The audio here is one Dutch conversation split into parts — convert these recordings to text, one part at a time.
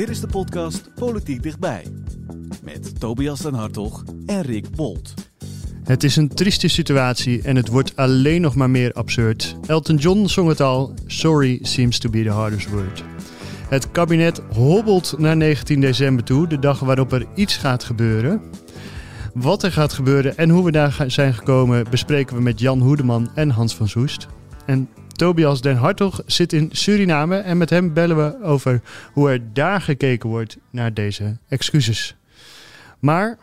Dit is de podcast Politiek Dichtbij. Met Tobias den Hartog en Rick Bolt. Het is een trieste situatie en het wordt alleen nog maar meer absurd. Elton John zong het al: Sorry seems to be the hardest word. Het kabinet hobbelt naar 19 december toe, de dag waarop er iets gaat gebeuren. Wat er gaat gebeuren en hoe we daar zijn gekomen bespreken we met Jan Hoedeman en Hans van Soest. En Tobias Den Hartog zit in Suriname en met hem bellen we over hoe er daar gekeken wordt naar deze excuses. Maar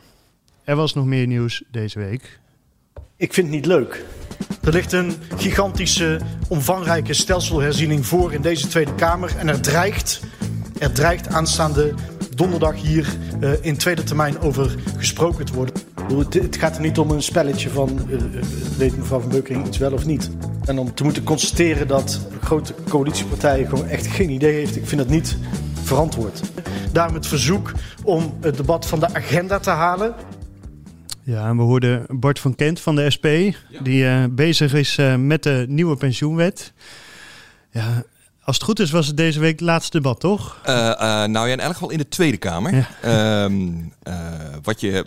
er was nog meer nieuws deze week. Ik vind het niet leuk. Er ligt een gigantische, omvangrijke stelselherziening voor in deze Tweede Kamer. En er dreigt, er dreigt aanstaande donderdag hier uh, in tweede termijn over gesproken te worden. Het gaat er niet om een spelletje van uh, weet mevrouw Van Beukering iets wel of niet. En om te moeten constateren dat grote coalitiepartijen gewoon echt geen idee heeft, ik vind dat niet verantwoord. Daarom het verzoek om het debat van de agenda te halen. Ja, en we hoorden Bart van Kent van de SP, die uh, bezig is uh, met de nieuwe pensioenwet. Ja, als het goed is, was het deze week het laatste debat, toch? Uh, nou ja, in elk geval in de Tweede Kamer. Ja. Um, wat je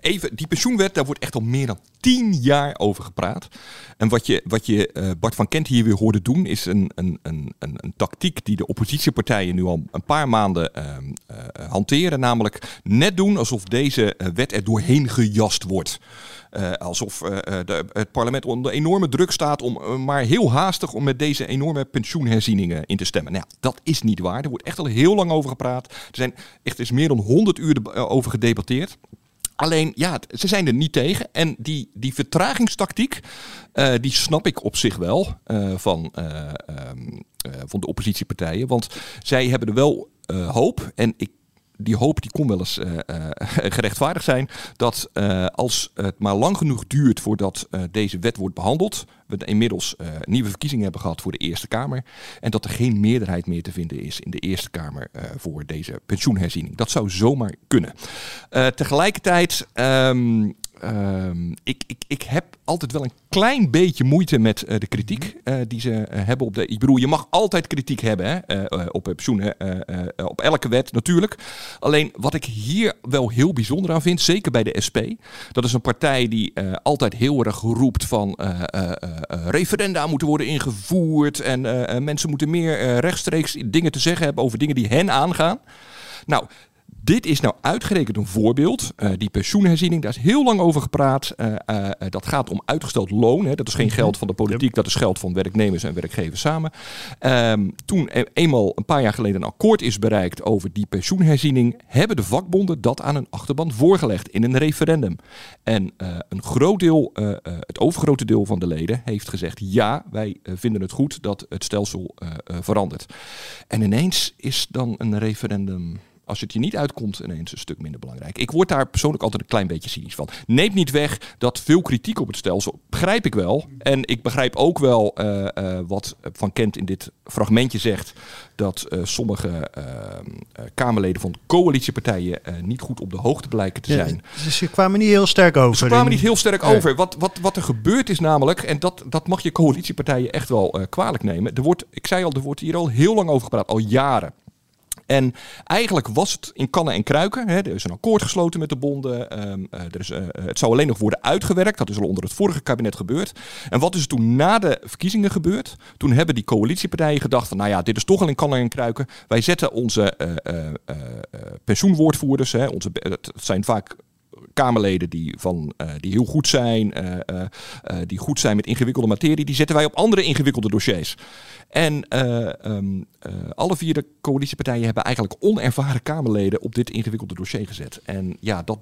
even, die pensioenwet, daar wordt echt al meer dan tien jaar over gepraat. En wat je, wat je Bart van Kent hier weer hoorde doen, is een, een, een, een, een tactiek die de oppositiepartijen nu al een paar maanden uh, hanteren. Namelijk net doen alsof deze wet er doorheen gejast wordt. Uh, alsof uh, de, het parlement onder enorme druk staat om maar heel haastig om met deze enorme pensioenherzieningen in te stemmen. Nou, dat is niet waar. Er wordt echt al heel lang over gepraat. Er zijn echt is meer dan 100 uur over gedebatteerd. Alleen, ja, ze zijn er niet tegen. En die, die vertragingstactiek, die snap ik op zich wel van, uh, van de oppositiepartijen. Want zij hebben er wel hoop. En ik die hoop die kon wel eens uh, gerechtvaardigd zijn. Dat uh, als het maar lang genoeg duurt voordat deze wet wordt behandeld. We inmiddels nieuwe verkiezingen hebben gehad voor de Eerste Kamer. En dat er geen meerderheid meer te vinden is in de Eerste Kamer voor deze pensioenherziening. Dat zou zomaar kunnen. tegelijkertijd. Um, Um, ik, ik, ik heb altijd wel een klein beetje moeite met uh, de kritiek uh, die ze uh, hebben op de. Ik bedoel, je mag altijd kritiek hebben hè, op pensioenen, op elke wet natuurlijk. Alleen wat ik hier wel heel bijzonder aan vind, zeker bij de SP, dat is een partij die altijd heel erg roept van referenda moeten worden ingevoerd en mensen moeten meer rechtstreeks dingen te zeggen hebben over dingen die hen aangaan. Nou, dit is nou uitgerekend een voorbeeld. Uh, die pensioenherziening, daar is heel lang over gepraat. Uh, uh, dat gaat om uitgesteld loon. Hè. Dat is geen Mhm. geld van de politiek, dat is geld van werknemers en werkgevers samen. Um, toen e eenmaal een paar jaar geleden een akkoord is bereikt over die pensioenherziening, hebben de vakbonden dat aan een achterban voorgelegd in een referendum. En een groot deel, het overgrote deel van de leden heeft gezegd: ja, wij vinden het goed dat het stelsel verandert. En ineens is dan een referendum als het je niet uitkomt, ineens een stuk minder belangrijk. Ik word daar persoonlijk altijd een klein beetje cynisch van. Neemt niet weg dat veel kritiek op het stelsel, begrijp ik wel. En ik begrijp ook wel uh, uh, wat Van Kent in dit fragmentje zegt, dat uh, sommige Kamerleden van coalitiepartijen niet goed op de hoogte blijken te zijn. Ja, dus ze kwamen niet heel sterk over. Ze kwamen niet heel sterk over. Wat, wat, wat er gebeurd is namelijk, en dat, dat mag je coalitiepartijen echt wel kwalijk nemen. Er wordt, ik zei al, er wordt hier al heel lang over gepraat, al jaren. En eigenlijk was het in kannen en kruiken. Hè. Er is een akkoord gesloten met de bonden. Um, uh, er is, uh, het zou alleen nog worden uitgewerkt. Dat is al onder het vorige kabinet gebeurd. En wat is er toen na de verkiezingen gebeurd? Toen hebben die coalitiepartijen gedacht nou ja, dit is toch al in kannen en kruiken. Wij zetten onze pensioenwoordvoerders... Hè, onze, het zijn vaak Kamerleden die, van, uh, die heel goed zijn, uh, uh, die goed zijn met ingewikkelde materie, die zetten wij op andere ingewikkelde dossiers. En um, alle vier de coalitiepartijen hebben eigenlijk onervaren Kamerleden op dit ingewikkelde dossier gezet. En ja, dat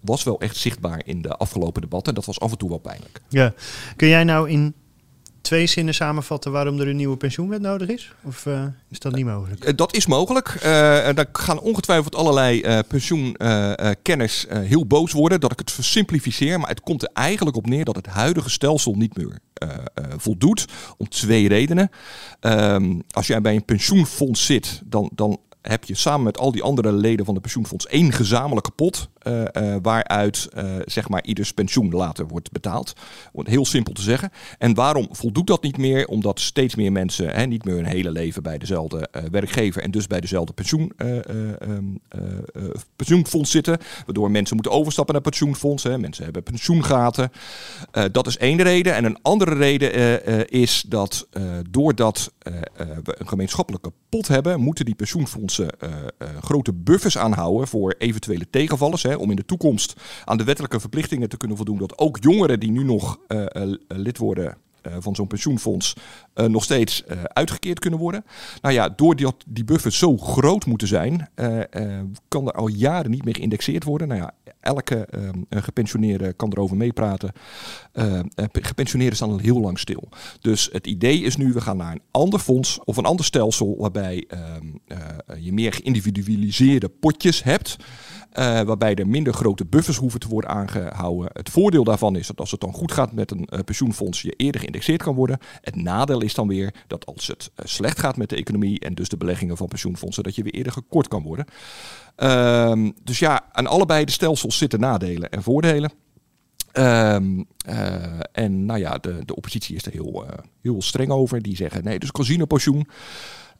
was wel echt zichtbaar in de afgelopen debatten. Dat was af en toe wel pijnlijk. Ja. Kun jij nou in twee zinnen samenvatten waarom er een nieuwe pensioenwet nodig is? Of uh, is dat niet mogelijk? Uh, dat is mogelijk. Uh, daar gaan ongetwijfeld allerlei pensioenkenners heel boos worden dat ik het versimplificeer. Maar het komt er eigenlijk op neer dat het huidige stelsel niet meer voldoet. Om twee redenen. Um, als jij bij een pensioenfonds zit, dan, dan heb je samen met al die andere leden van de pensioenfonds één gezamenlijke pot. Uh, uh, waaruit uh, zeg maar ieders pensioen later wordt betaald. Heel simpel te zeggen. En waarom voldoet dat niet meer? Omdat steeds meer mensen hè, niet meer hun hele leven bij dezelfde werkgever en dus bij dezelfde pensioen, um, pensioenfonds zitten. Waardoor mensen moeten overstappen naar pensioenfonds. Hè. Mensen hebben pensioengaten. dat is één reden. En een andere reden is dat doordat we een gemeenschappelijke pot hebben, moeten die pensioenfondsen grote buffers aanhouden voor eventuele tegenvallers. Om in de toekomst aan de wettelijke verplichtingen te kunnen voldoen. Dat ook jongeren die nu nog uh, uh, lid worden uh, van zo'n pensioenfonds nog steeds uitgekeerd kunnen worden. Nou ja, doordat die buffers zo groot moeten zijn, kan er al jaren niet meer geïndexeerd worden. Nou ja, elke gepensioneerde kan erover meepraten. gepensioneerden staan al heel lang stil. Dus het idee is nu, we gaan naar een ander fonds of een ander stelsel waarbij je meer geïndividualiseerde potjes hebt. Uh, waarbij er minder grote buffers hoeven te worden aangehouden. Het voordeel daarvan is dat als het dan goed gaat met een uh, pensioenfonds, je eerder geïndexeerd kan worden. Het nadeel is dan weer dat als het uh, slecht gaat met de economie en dus de beleggingen van pensioenfondsen, dat je weer eerder gekort kan worden. Ehm, dus ja, aan allebei de stelsels zitten nadelen en voordelen. Um, en nou ja, de, de oppositie is er heel, heel streng over. Die zeggen nee, dus casinopensioen.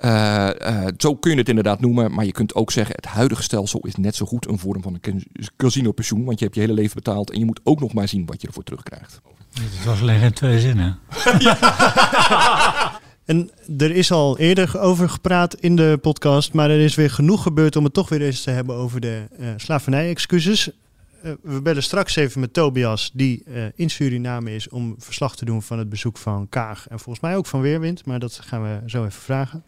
Uh, uh, zo kun je het inderdaad noemen, maar je kunt ook zeggen: het huidige stelsel is net zo goed een vorm van een casino-pensioen. Want je hebt je hele leven betaald en je moet ook nog maar zien wat je ervoor terugkrijgt. Het was alleen in twee zinnen. En er is al eerder over gepraat in de podcast, maar er is weer genoeg gebeurd om het toch weer eens te hebben over de uh, slavernij-excuses. Uh, we bellen straks even met Tobias, die uh, in Suriname is om verslag te doen van het bezoek van Kaag en volgens mij ook van Weerwind, maar dat gaan we zo even vragen.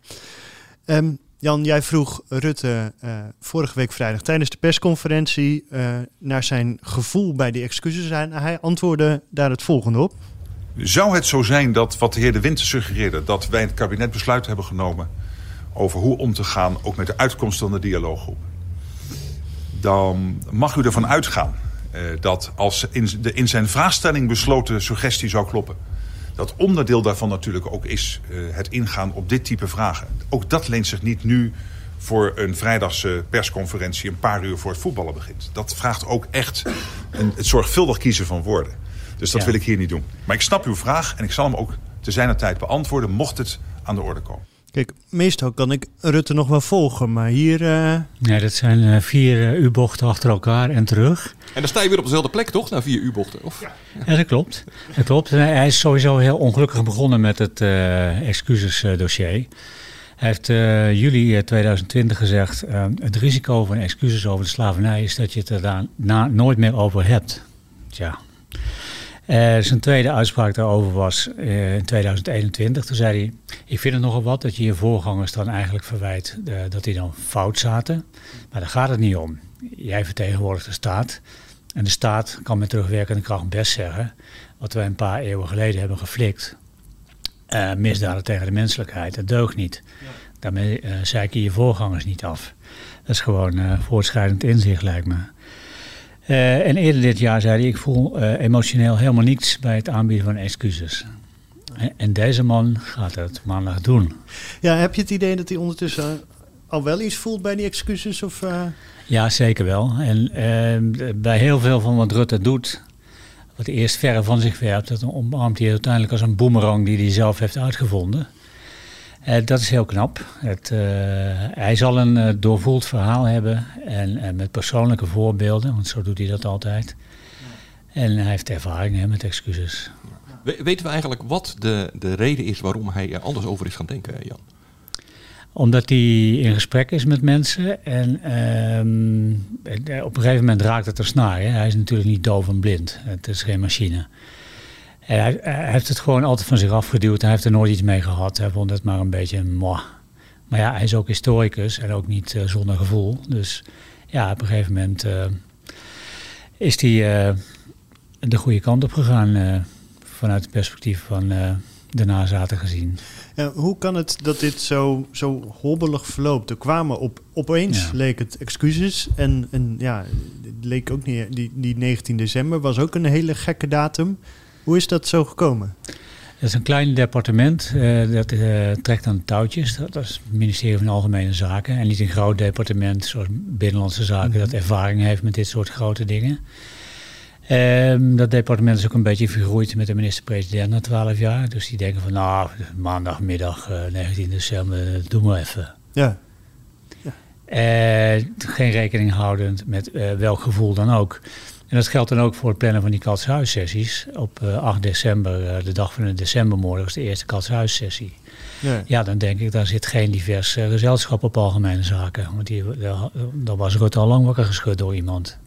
Um, Jan, jij vroeg Rutte uh, vorige week vrijdag tijdens de persconferentie naar zijn gevoel bij die excuses. Hij antwoordde daar het volgende op. Zou het zo zijn dat wat de heer De Winter suggereerde, dat wij het kabinet besluit hebben genomen over hoe om te gaan, ook met de uitkomst van de dialooggroep? Dan mag u ervan uitgaan uh, dat als in, de in zijn vraagstelling besloten suggestie zou kloppen, dat onderdeel daarvan natuurlijk ook is uh, het ingaan op dit type vragen. Ook dat leent zich niet nu voor een vrijdagse persconferentie een paar uur voor het voetballen begint. Dat vraagt ook echt een, het zorgvuldig kiezen van woorden. Dus dat ja. wil ik hier niet doen. Maar ik snap uw vraag en ik zal hem ook te zijner tijd beantwoorden, mocht het aan de orde komen. Kijk, meestal kan ik Rutte nog wel volgen, maar hier... Uh... Ja, dat zijn uh, vier uh, U-bochten achter elkaar en terug. En dan sta je weer op dezelfde plek, toch? Na vier U-bochten? Of... Ja. ja, dat klopt. Dat klopt. Hij is sowieso heel ongelukkig begonnen met het excuses-dossier. Hij heeft juli 2020 gezegd... het risico van excuses over de slavernij is dat je het er daarna nooit meer over hebt. Tja, zijn tweede uitspraak daarover was uh, in 2021. Toen zei hij: Ik vind het nogal wat dat je je voorgangers dan eigenlijk verwijt uh, dat die dan fout zaten. Maar daar gaat het niet om. Jij vertegenwoordigt de staat. En de staat kan met terugwerkende kracht best zeggen: wat wij een paar eeuwen geleden hebben geflikt. misdaden tegen de menselijkheid, dat deugt niet. Ja. Daarmee zeik je je voorgangers niet af. Dat is gewoon voortschrijdend inzicht, lijkt me. Uh, en eerder dit jaar zei hij, ik voel uh, emotioneel helemaal niets bij het aanbieden van excuses. En deze man gaat het maandag doen. Ja, heb je het idee dat hij ondertussen al wel iets voelt bij die excuses? Of, uh... Ja, zeker wel. En bij heel veel van wat Rutte doet, wat hij eerst verre van zich werpt, dat omarmt hij uiteindelijk als een boemerang die hij zelf heeft uitgevonden. Uh, dat is heel knap. Het, uh, hij zal een uh, doorvoeld verhaal hebben en met persoonlijke voorbeelden, want zo doet hij dat altijd. En hij heeft ervaring hè, met excuses. We, weten we eigenlijk wat de, de reden is waarom hij er anders over is gaan denken, Jan? Omdat hij in gesprek is met mensen en ehm, op een gegeven moment raakt het er snaar. Hè? Hij is natuurlijk niet doof en blind. Het is geen machine. En hij, hij, heeft het gewoon altijd van zich afgeduwd. Hij heeft er nooit iets mee gehad. Hij vond het maar een beetje moi. Maar ja, hij is ook historicus en ook niet uh, zonder gevoel. Dus ja, op een gegeven moment uh, is hij uh, de goede kant op gegaan. vanuit het perspectief van de nazaten gezien. Ja, hoe kan het dat dit zo, zo hobbelig verloopt? Er kwamen op, opeens, Ja. leek het excuses. En, en ja, het leek ook niet, die, die 19 december was ook een hele gekke datum. Hoe is dat zo gekomen? Het is een klein departement, eh, dat eh, trekt aan touwtjes. Dat is het ministerie van Algemene Zaken. En niet een groot departement zoals Binnenlandse Zaken, dat ervaring heeft met dit soort grote dingen. Ehm, dat departement is ook een beetje vergroeid met de minister-president na twaalf jaar. Dus die denken van, nou, maandagmiddag eh, 19 december, dat doen we even. Ja, Eh, geen rekening houdend met eh, welk gevoel dan ook. En dat geldt dan ook voor het plannen van die Katshuissessies. Op eh, 8 december, eh, de dag van de decembermorgen, is de eerste Katshuissessie. ja. Ja, dan denk ik, daar zit geen divers eh, gezelschap op algemene zaken. Want die, daar, was Rutte al lang wakker geschud door iemand.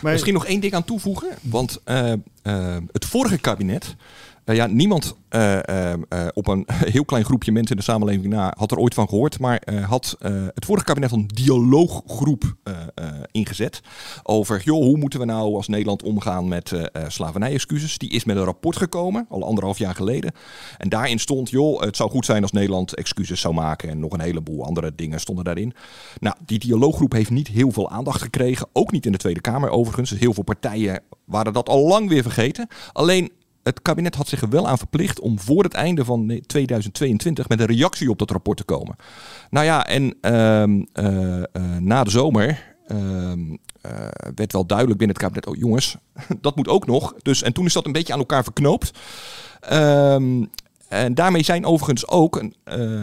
Maar, Misschien nog één ding aan toevoegen. Want eh, eh, het vorige kabinet. Eh, ja, niemand eh, eh, eh, op een heel klein groepje mensen in de samenleving na had er ooit van gehoord. Maar had het vorige kabinet een dialooggroep ingezet. Over, joh, hoe moeten we nou als Nederland omgaan met slavernij-excuses. Die is met een rapport gekomen, al anderhalf jaar geleden. En daarin stond, joh, het zou goed zijn als Nederland excuses zou maken. En nog een heleboel andere dingen stonden daarin. Nou, die dialooggroep heeft niet heel veel aandacht gekregen. Ook niet in de Tweede Kamer overigens. Heel veel partijen waren dat al lang weer vergeten. Alleen het kabinet had zich er wel aan verplicht om voor het einde van 2022 met een reactie op dat rapport te komen. Nou ja, en ehm, eh, eh, na de zomer ehm, eh, werd wel duidelijk binnen het kabinet, oh jongens, dat moet ook nog. Dus, en toen is dat een beetje aan elkaar verknoopt. Ehm, en daarmee zijn overigens ook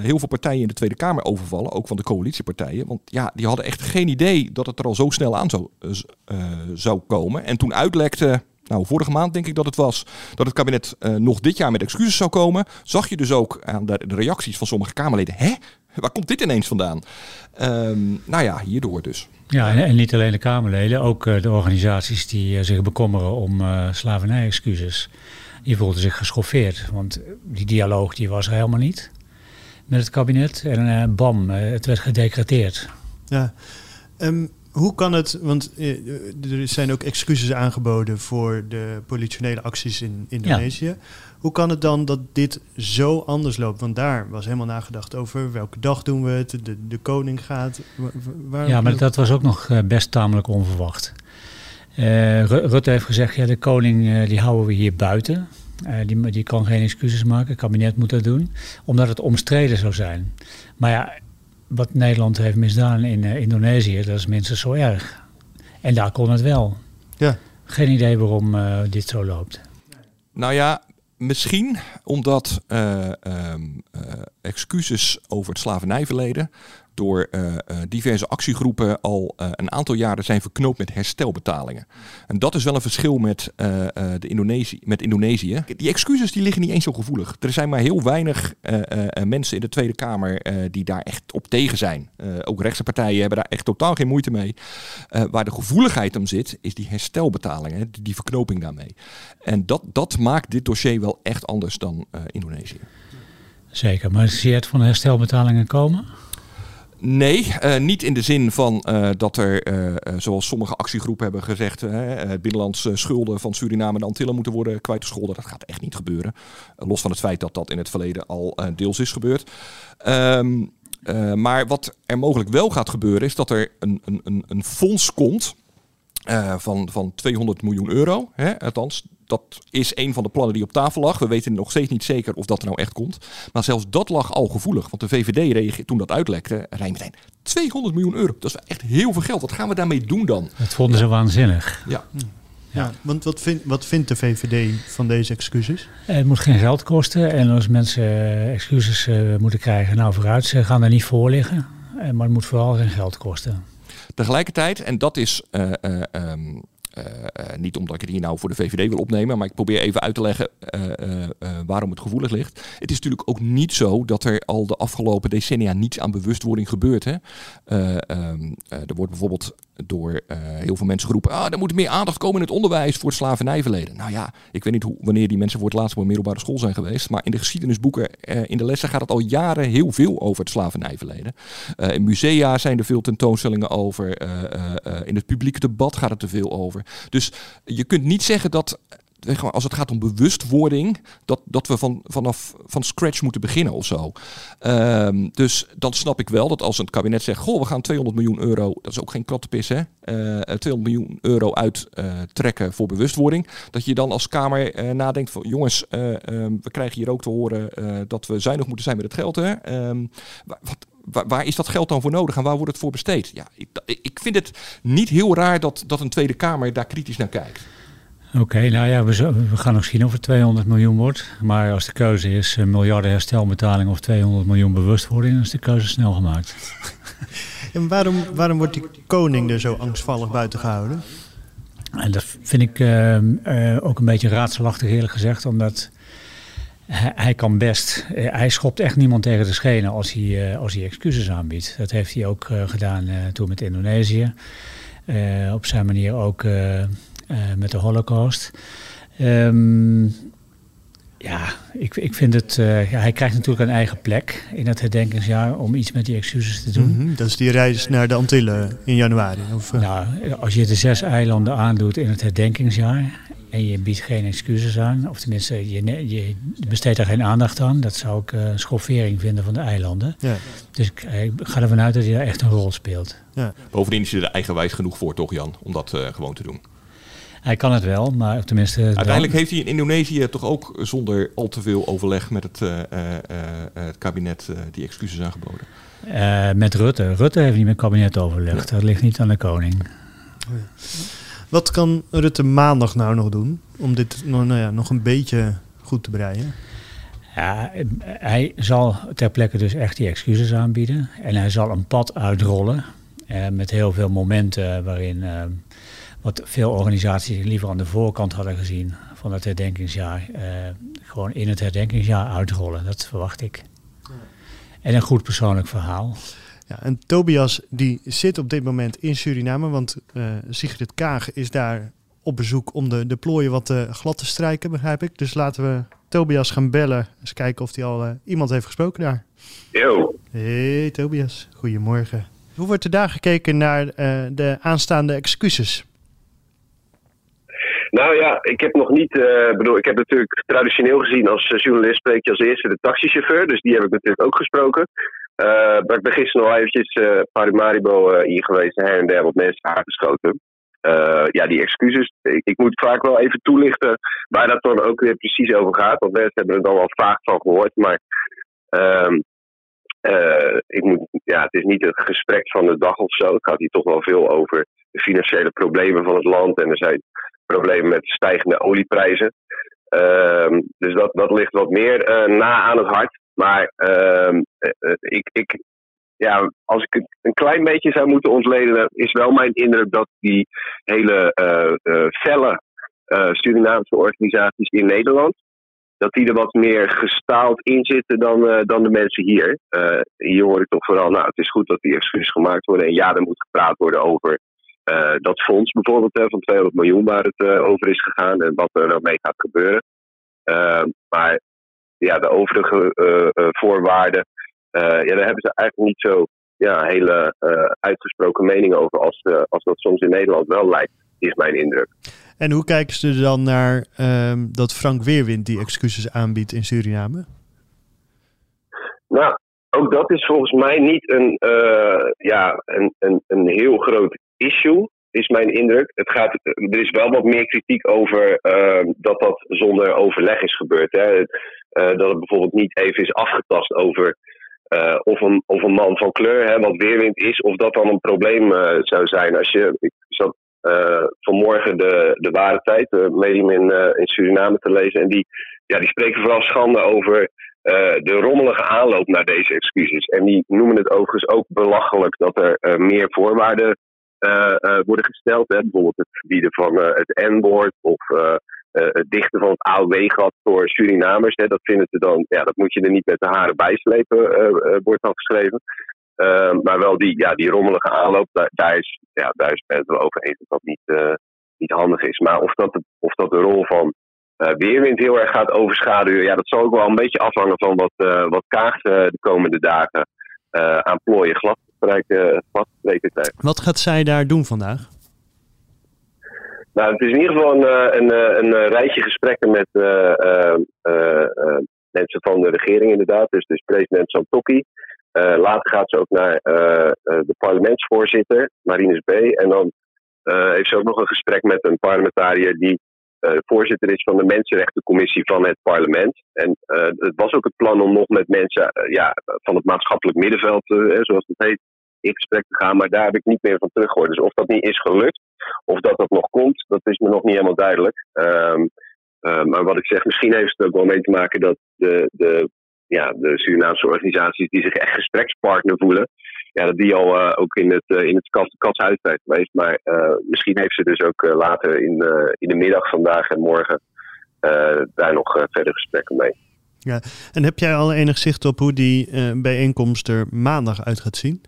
heel veel partijen in de Tweede Kamer overvallen, ook van de coalitiepartijen. Want ja, die hadden echt geen idee dat het er al zo snel aan zou, zou komen. En toen uitlekte, nou vorige maand denk ik dat het was, dat het kabinet eh, nog dit jaar met excuses zou komen. Zag je dus ook aan de, de reacties van sommige Kamerleden, hè? Waar komt dit ineens vandaan? Ehm, nou ja, hierdoor dus. Ja, en, en niet alleen de Kamerleden, ook eh, de organisaties die eh, zich bekommeren om eh slavernij-excuses. Die voelden zich geschoffeerd, want die dialoog die was er helemaal niet met het kabinet. En bam, het werd gedecreteerd. Ja. Ehm, hoe kan het, want eh, er zijn ook excuses aangeboden voor de politionele acties in Indonesië. Hoe kan het dan dat dit zo anders loopt? Want daar was helemaal nagedacht over welke dag doen we het, de, de koning gaat. Waar, Ja, maar dat was ook nog eh, best tamelijk onverwacht. Eh, Ru- Rutte heeft gezegd, ja, de koning die houden we hier buiten. Die, die kan geen excuses maken, het kabinet moet dat doen. Omdat het omstreden zou zijn. Maar ja, wat Nederland heeft misdaan in eh, Indonesië, dat is minstens zo erg. En daar kon het wel. Ja. Geen idee waarom eh, dit zo loopt. Nou ja, misschien omdat eh, ehm, eh, excuses over het slavernijverleden door eh, eh, diverse actiegroepen al eh, een aantal jaren zijn verknoopt met herstelbetalingen. En dat is wel een verschil met, de Indonesië, met Indonesië. Die excuses die liggen niet eens zo gevoelig. Er zijn maar heel weinig mensen in de Tweede Kamer die daar echt op tegen zijn. Ook rechtse partijen hebben daar echt totaal geen moeite mee. Waar de gevoeligheid om zit, is die herstelbetalingen, die, verknoping daarmee. En dat, dat maakt dit dossier wel echt anders dan Indonesië. Zeker, maar zie je het van herstelbetalingen komen? Nee, eh, niet in de zin van eh, dat er, eh, zoals sommige actiegroepen hebben gezegd, binnenlandse schulden van Suriname en de Antillen moeten worden kwijtgescholden. Dat gaat echt niet gebeuren. Los van het feit dat dat in het verleden al deels is gebeurd. Ehm, eh, maar wat er mogelijk wel gaat gebeuren, is dat er een, een, een, een fonds komt eh, van, van 200 miljoen euro. Hè? Althans, dat is een van de plannen die op tafel lag. We weten nog steeds niet zeker of dat er nou echt komt. Maar zelfs dat lag al gevoelig. Want de VVD reageerde toen dat uitlekte, zei meteen 200 miljoen euro. Dat is wel echt heel veel geld. Wat gaan we daarmee doen dan? Dat vonden ze waanzinnig. Ja. Ja, want wat, vindt wat vindt de VVD van deze excuses? Eh, Het moet geen geld kosten. En als mensen eh, excuses eh, moeten krijgen, nou vooruit, ze gaan er niet voor liggen. Maar het moet vooral geen geld kosten. Tegelijkertijd, en dat is eh, eh, ehm, eh, niet omdat ik het hier nou voor de VVD wil opnemen, maar ik probeer even uit te leggen waarom het gevoelig ligt. Het is natuurlijk ook niet zo dat er al de afgelopen decennia niets aan bewustwording gebeurt. Hè? Eh, ehm, eh, er wordt bijvoorbeeld door eh, heel veel mensen geroepen, ah, er moet meer aandacht komen in het onderwijs voor het slavernijverleden. Nou ja, ik weet niet hoe, wanneer die mensen voor het laatst op een middelbare school zijn geweest, maar in de geschiedenisboeken, eh, in de lessen gaat het al jaren heel veel over het slavernijverleden. Eh, in musea zijn er veel tentoonstellingen over. in het publieke debat gaat het er veel over. Dus je kunt niet zeggen dat als het gaat om bewustwording, dat, dat we van, vanaf van scratch moeten beginnen of zo. Ehm, dus dan snap ik wel dat als het kabinet zegt, goh, we gaan 200 miljoen euro, dat is ook geen kattenpis hè, uh, eh, 200 miljoen euro uittrekken voor bewustwording, dat je dan als Kamer nadenkt van, jongens, ehm, we krijgen hier ook te horen dat we zuinig moeten zijn met het geld. Hè? Ehm, wat, Waar, waar, is dat geld dan voor nodig en waar wordt het voor besteed? Ja, ik, ik vind het niet heel raar dat, dat een Tweede Kamer daar kritisch naar kijkt. Oké, nou ja, we, we, gaan nog zien of het 200 miljoen wordt. Maar als de keuze is uh, miljarden herstelbetaling of 200 miljoen bewustwording, dan is de keuze snel gemaakt. en waarom, waarom wordt die koning er zo angstvallig buiten gehouden? En dat vind ik uh, uh, ook een beetje raadselachtig eerlijk gezegd, omdat hij, kan best, eh, hij schopt echt niemand tegen de schenen als hij, eh, als hij excuses aanbiedt. Dat heeft hij ook eh, gedaan toen met Indonesië. op zijn manier ook met de Holocaust. Um, ja, ik, ik vind het. ja, hij krijgt natuurlijk een eigen plek in het herdenkingsjaar om iets met die excuses te doen. Mhm, dat is die reis naar de Antillen in januari. Of, Nou, als je de zes eilanden aandoet in het herdenkingsjaar en je biedt geen excuses aan, of tenminste, je, je besteedt er geen aandacht aan. Dat zou ik uh, schoffering vinden van de eilanden. Ja. Dus ik, ik, ga ervan uit dat hij daar echt een rol speelt. Ja. Bovendien is hij er eigenwijs genoeg voor, toch Jan, om dat uh, gewoon te doen? Hij kan het wel, maar tenminste... Uiteindelijk heeft hij in Indonesië toch ook zonder al te veel overleg met het, uh, het kabinet die excuses aangeboden? met Rutte. Rutte heeft niet met het kabinet overlegd. Dat ligt niet aan de koning. Oh ja. Wat kan Rutte maandag nou nog doen om dit nou ja, nog een beetje goed te breien? Ja, hij zal ter plekke dus echt die excuses aanbieden. En hij zal een pad uitrollen eh, met heel veel momenten waarin eh, wat veel organisaties liever aan de voorkant hadden gezien van het herdenkingsjaar, eh, gewoon in het herdenkingsjaar uitrollen. Dat verwacht ik. En een goed persoonlijk verhaal. Ja, en Tobias die zit op dit moment in Suriname, want uh, Sigrid Kaag is daar op bezoek om de, de plooien wat uh, glad te strijken, begrijp ik. Dus laten we Tobias gaan bellen, eens kijken of hij al uh, iemand heeft gesproken daar. Yo. Hey Tobias, goedemorgen. Hoe wordt er daar gekeken naar de aanstaande excuses? Nou ja, ik heb nog niet. Uh, bedoel, ik heb natuurlijk traditioneel gezien als journalist spreek je als eerste de taxichauffeur. Dus die heb ik natuurlijk ook gesproken. Uh, maar ik ben gisteren nog eventjes uh, Parimaribo hier geweest her en der wat mensen aangeschoten. Ja, die excuses. Ik, ik, moet vaak wel even toelichten waar dat dan ook weer precies over gaat. Want mensen hebben er dan wel vaak van gehoord. Maar uh, ik moet, ja, het is niet het gesprek van de dag of zo. Het gaat hier toch wel veel over de financiële problemen van het land. En er zijn problemen met stijgende olieprijzen. Ehm, dus dat, dat ligt wat meer na aan het hart. Maar uh, ik, ik, ja, als ik het een klein beetje zou moeten ontleden, is wel mijn indruk dat die hele felle Surinaamse organisaties in Nederland, dat die er wat meer gestaald in zitten dan, dan de mensen hier. hier hoor ik toch vooral, nou, het is goed dat die excuses gemaakt worden. En ja, er moet gepraat worden over dat fonds bijvoorbeeld van 200 miljoen waar het over is gegaan en wat er nou mee gaat gebeuren. maar ja, de overige voorwaarden, ja, daar hebben ze eigenlijk niet zo ja, hele uitgesproken meningen over als, als dat soms in Nederland wel lijkt, is mijn indruk. En hoe kijken ze er dan naar ehm, dat Frank Weerwind die excuses aanbiedt in Suriname? Nou, ook dat is volgens mij niet een, ja, een, een, een heel groot issue is mijn indruk. Het gaat, er is wel wat meer kritiek over uh, dat dat zonder overleg is gebeurd. Hè. Uh, dat het bijvoorbeeld niet even is afgetast over uh, of, een, of een man van kleur, hè, wat weerwind is, of dat dan een probleem zou zijn. Als je, ik zat vanmorgen de, de ware tijd, de medium in, in Suriname te lezen, en die, ja, die spreken vooral schande over de rommelige aanloop naar deze excuses. En die noemen het overigens ook belachelijk dat er meer voorwaarden worden gesteld. Hè? Bijvoorbeeld het verbieden van uh, het N-woord of het dichten van het AOW-gat voor Surinamers. Hè? Dat vinden ze dan, ja, dat moet je er niet met de haren bijslepen, wordt dan geschreven. maar wel die, ja, die rommelige aanloop, daar, daar, is, ja, daar is het wel over eens dat dat niet, niet handig is. Maar of dat de, of dat de rol van weerwind heel erg gaat overschaduwen, ja, dat zal ook wel een beetje afhangen van wat, wat Kaag de komende dagen aan plooien glad wat gaat zij daar doen vandaag? Nou, het is in ieder geval een, eh, een, eh, een, een rijtje gesprekken met uh, uh, uh, mensen van de regering inderdaad. Dus, dus president Santokki. later gaat ze ook naar de parlementsvoorzitter, Marinus B. En dan heeft ze ook nog een gesprek met een parlementariër die voorzitter is van de Mensenrechtencommissie van het parlement. En het was ook het plan om nog met mensen ja, van het maatschappelijk middenveld, zoals het heet, in gesprek te gaan. Maar daar heb ik niet meer van teruggehoord. Dus of dat niet is gelukt, of dat dat nog komt, dat is me nog niet helemaal duidelijk. Um, maar wat ik zeg, misschien heeft het ook wel mee te maken dat de, de, ja, de Surinaamse organisaties die zich echt gesprekspartner voelen, ja, dat die al uh, ook in het, uh, in het katshuis zijn geweest. Maar uh, misschien heeft ze dus ook later in, in de middag vandaag en morgen daar nog verder gesprekken mee. Ja, en heb jij al enig zicht op hoe die bijeenkomst er maandag uit gaat zien?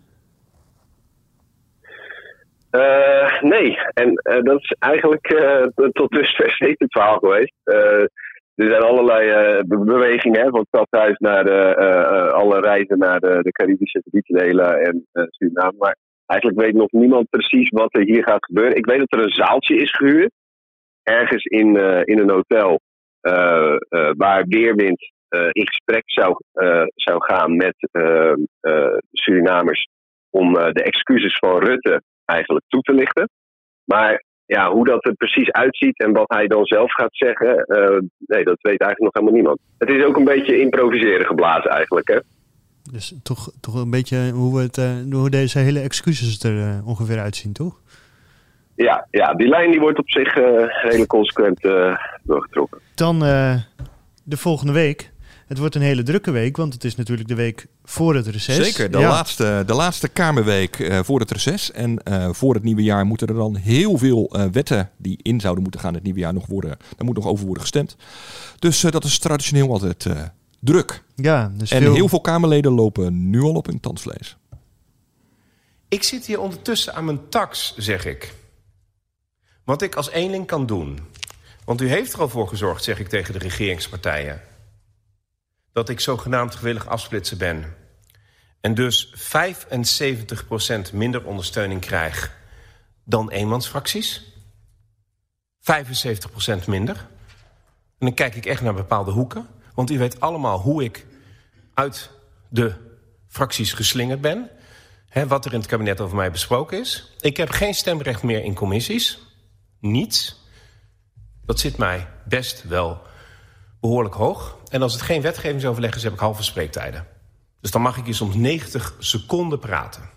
Nee, en dat is eigenlijk tot dusver steeds het verhaal geweest. Er zijn allerlei bewegingen hè, van stadhuis naar de, alle reizen naar de, de Caribische gebieddelen en Suriname. Maar eigenlijk weet nog niemand precies wat er hier gaat gebeuren. Ik weet dat er een zaaltje is gehuurd, ergens in, in een hotel, waar Weerwind in gesprek zou, zou gaan met Surinamers om de excuses van Rutte eigenlijk toe te lichten. Maar ja, hoe dat er precies uitziet en wat hij dan zelf gaat zeggen, uh, nee, dat weet eigenlijk nog helemaal niemand. Het is ook een beetje improviseren geblazen eigenlijk, hè. Dus toch, toch een beetje hoe, het, uh, hoe deze hele excuses er uh, ongeveer uitzien, toch? Ja, ja, die lijn die wordt op zich redelijk consequent doorgetrokken. Dan de volgende week. Het wordt een hele drukke week, want het is natuurlijk de week voor het reces. Zeker, de, laatste, de laatste Kamerweek uh, voor het reces. En uh, voor het nieuwe jaar moeten er dan heel veel uh, wetten die in zouden moeten gaan het nieuwe jaar nog worden. Daar moet nog over worden gestemd. Dus dat is traditioneel altijd druk. Ja, dus en veel... heel veel Kamerleden lopen nu al op hun tandvlees. Ik zit hier ondertussen aan mijn tax, zeg ik. Wat ik als eenling kan doen. Want u heeft er al voor gezorgd, zeg ik tegen de regeringspartijen dat ik zogenaamd gewillig afsplitsen ben... en dus 75% minder ondersteuning krijg dan eenmansfracties. 75% minder. En dan kijk ik echt naar bepaalde hoeken. Want u weet allemaal hoe ik uit de fracties geslingerd ben. Hè, wat er in het kabinet over mij besproken is. Ik heb geen stemrecht meer in commissies. Niets. Dat zit mij best wel behoorlijk hoog. En als het geen wetgevingsoverleg is, heb ik halve spreektijden. Dus dan mag ik hier soms 90 seconden praten.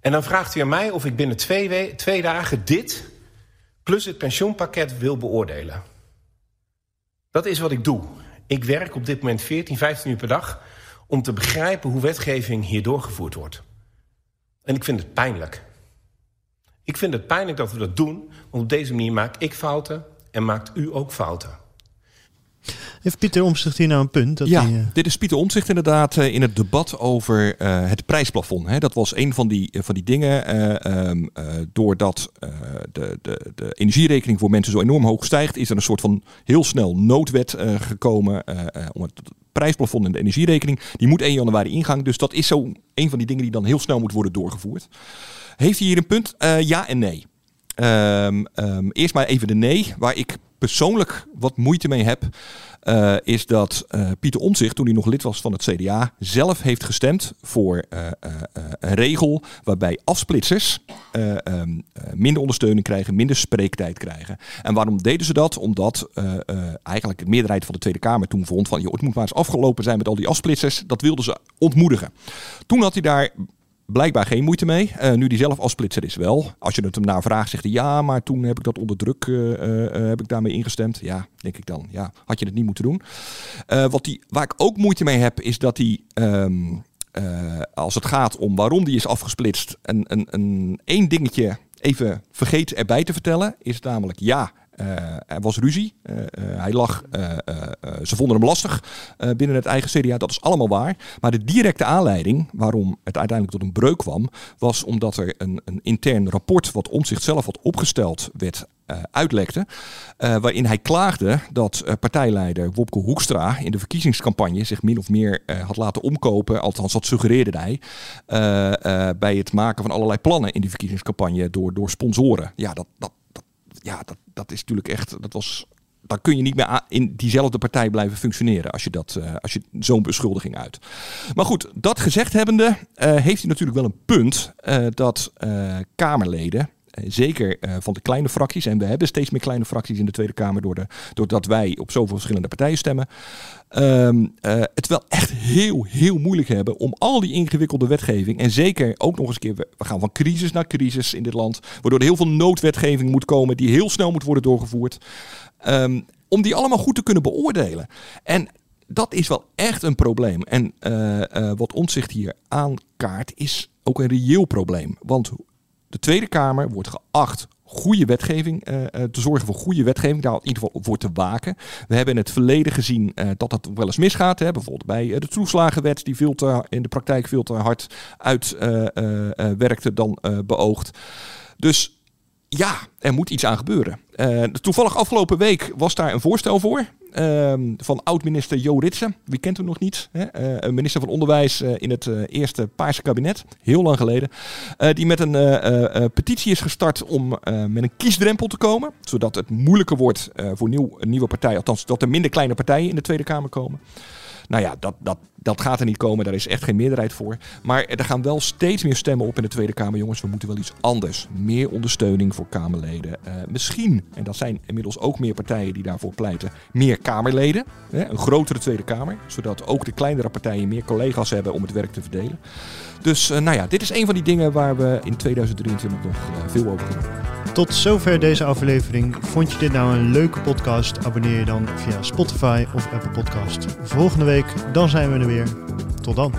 En dan vraagt u aan mij of ik binnen twee, twee dagen dit... plus het pensioenpakket wil beoordelen. Dat is wat ik doe. Ik werk op dit moment 14, 15 uur per dag... om te begrijpen hoe wetgeving hier doorgevoerd wordt. En ik vind het pijnlijk. Ik vind het pijnlijk dat we dat doen... want op deze manier maak ik fouten en maakt u ook fouten. Heeft Pieter Omzicht hier nou een punt? Dat ja, die, uh... dit is Pieter Omzicht inderdaad uh, in het debat over uh, het prijsplafond. Hè. Dat was een van die, van die dingen. Um, doordat de, de, de energierekening voor mensen zo enorm hoog stijgt, is er een soort van heel snel noodwet gekomen om het prijsplafond en de energierekening. Die moet 1 januari ingaan. Dus dat is zo een van die dingen die dan heel snel moet worden doorgevoerd. Heeft hij hier een punt? ja en nee. Um, um, eerst maar even de nee, waar ik persoonlijk wat moeite mee heb. Uh, is dat uh, Pieter Omtzigt, toen hij nog lid was van het CDA, zelf heeft gestemd voor uh, een regel waarbij afsplitsers um, minder ondersteuning krijgen, minder spreektijd krijgen. En waarom deden ze dat? Omdat eigenlijk de meerderheid van de Tweede Kamer toen vond van, joh, het moet maar eens afgelopen zijn met al die afsplitsers. Dat wilden ze ontmoedigen. Toen had hij daar blijkbaar geen moeite mee. Uh, nu die zelf afsplitser is wel. Als je het hem naar vraagt, zegt hij ja, maar toen heb ik dat onder druk uh, uh, heb ik daarmee ingestemd. Ja, denk ik dan. Ja, had je het niet moeten doen. wat die, waar ik ook moeite mee heb, is dat hij. Um, als het gaat om waarom die is afgesplitst, een, een, een één dingetje even vergeet erbij te vertellen. Is namelijk ja, er was ruzie. Uh, uh, hij lag, ze vonden hem lastig binnen het eigen CDA. Dat is allemaal waar. Maar de directe aanleiding waarom het uiteindelijk tot een breuk kwam, was omdat er een, een intern rapport wat om zichzelf had opgesteld werd uitlekte. Waarin hij klaagde dat partijleider Wopke Hoekstra in de verkiezingscampagne zich min of meer had laten omkopen. Althans, dat suggereerde hij. bij het maken van allerlei plannen in die verkiezingscampagne door, door sponsoren. Ja, dat, dat ja, dat, dat is natuurlijk echt, dat was dan kun je niet meer in diezelfde partij blijven functioneren als je, dat, uh, als je zo'n beschuldiging uit. Maar goed, dat gezegd hebbende, uh, heeft hij natuurlijk wel een punt uh, dat Kamerleden. Zeker van de kleine fracties, en we hebben steeds meer kleine fracties in de Tweede Kamer door de, doordat wij op zoveel verschillende partijen stemmen. Um, het wel echt heel, heel moeilijk hebben om al die ingewikkelde wetgeving. En zeker ook nog eens een keer, we gaan van crisis naar crisis in dit land. Waardoor er heel veel noodwetgeving moet komen die heel snel moet worden doorgevoerd. Um, om die allemaal goed te kunnen beoordelen. En dat is wel echt een probleem. En uh, uh, wat Omtzigt hier aankaart is ook een reëel probleem. Want de Tweede Kamer wordt geacht goede wetgeving, uh, te zorgen voor goede wetgeving, daar in ieder geval voor te waken. We hebben in het verleden gezien uh, dat dat wel eens misgaat. Hè? Bijvoorbeeld bij de toeslagenwet, die veel te, in de praktijk veel te hard uitwerkte dan beoogd. Dus ja, er moet iets aan gebeuren. Toevallig afgelopen week was daar een voorstel voor. Uh, van oud-minister Jo Ritsen. Wie kent hem nog niet? Hè? Uh, minister van Onderwijs uh, in het eerste Paarse kabinet. Heel lang geleden. die met een petitie is gestart om met een kiesdrempel te komen. Zodat het moeilijker wordt voor nieuw, nieuwe partij. Althans, dat er minder kleine partijen in de Tweede Kamer komen. Nou ja, dat, dat, dat gaat er niet komen. Daar is echt geen meerderheid voor. Maar er gaan wel steeds meer stemmen op in de Tweede Kamer. Jongens, we moeten wel iets anders. Meer ondersteuning voor Kamerleden. Uh, misschien, en dat zijn inmiddels ook meer partijen die daarvoor pleiten, meer Kamerleden. Hè, een grotere Tweede Kamer. Zodat ook de kleinere partijen meer collega's hebben om het werk te verdelen. Dus uh, nou ja, dit is een van die dingen waar we in 2023 nog uh, veel over kunnen. Tot zover deze aflevering. Vond je dit nou een leuke podcast? Abonneer je dan via Spotify of Apple Podcast. Volgende week, dan zijn we er weer. Tot dan.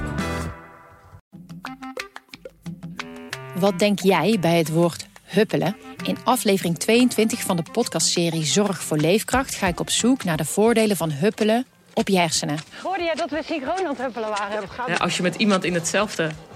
Wat denk jij bij het woord huppelen? In aflevering 22 van de podcastserie Zorg voor Leefkracht ga ik op zoek naar de voordelen van huppelen op je hersenen. Hoorde jij dat we synchroon aan het huppelen waren? Ja, als je met iemand in hetzelfde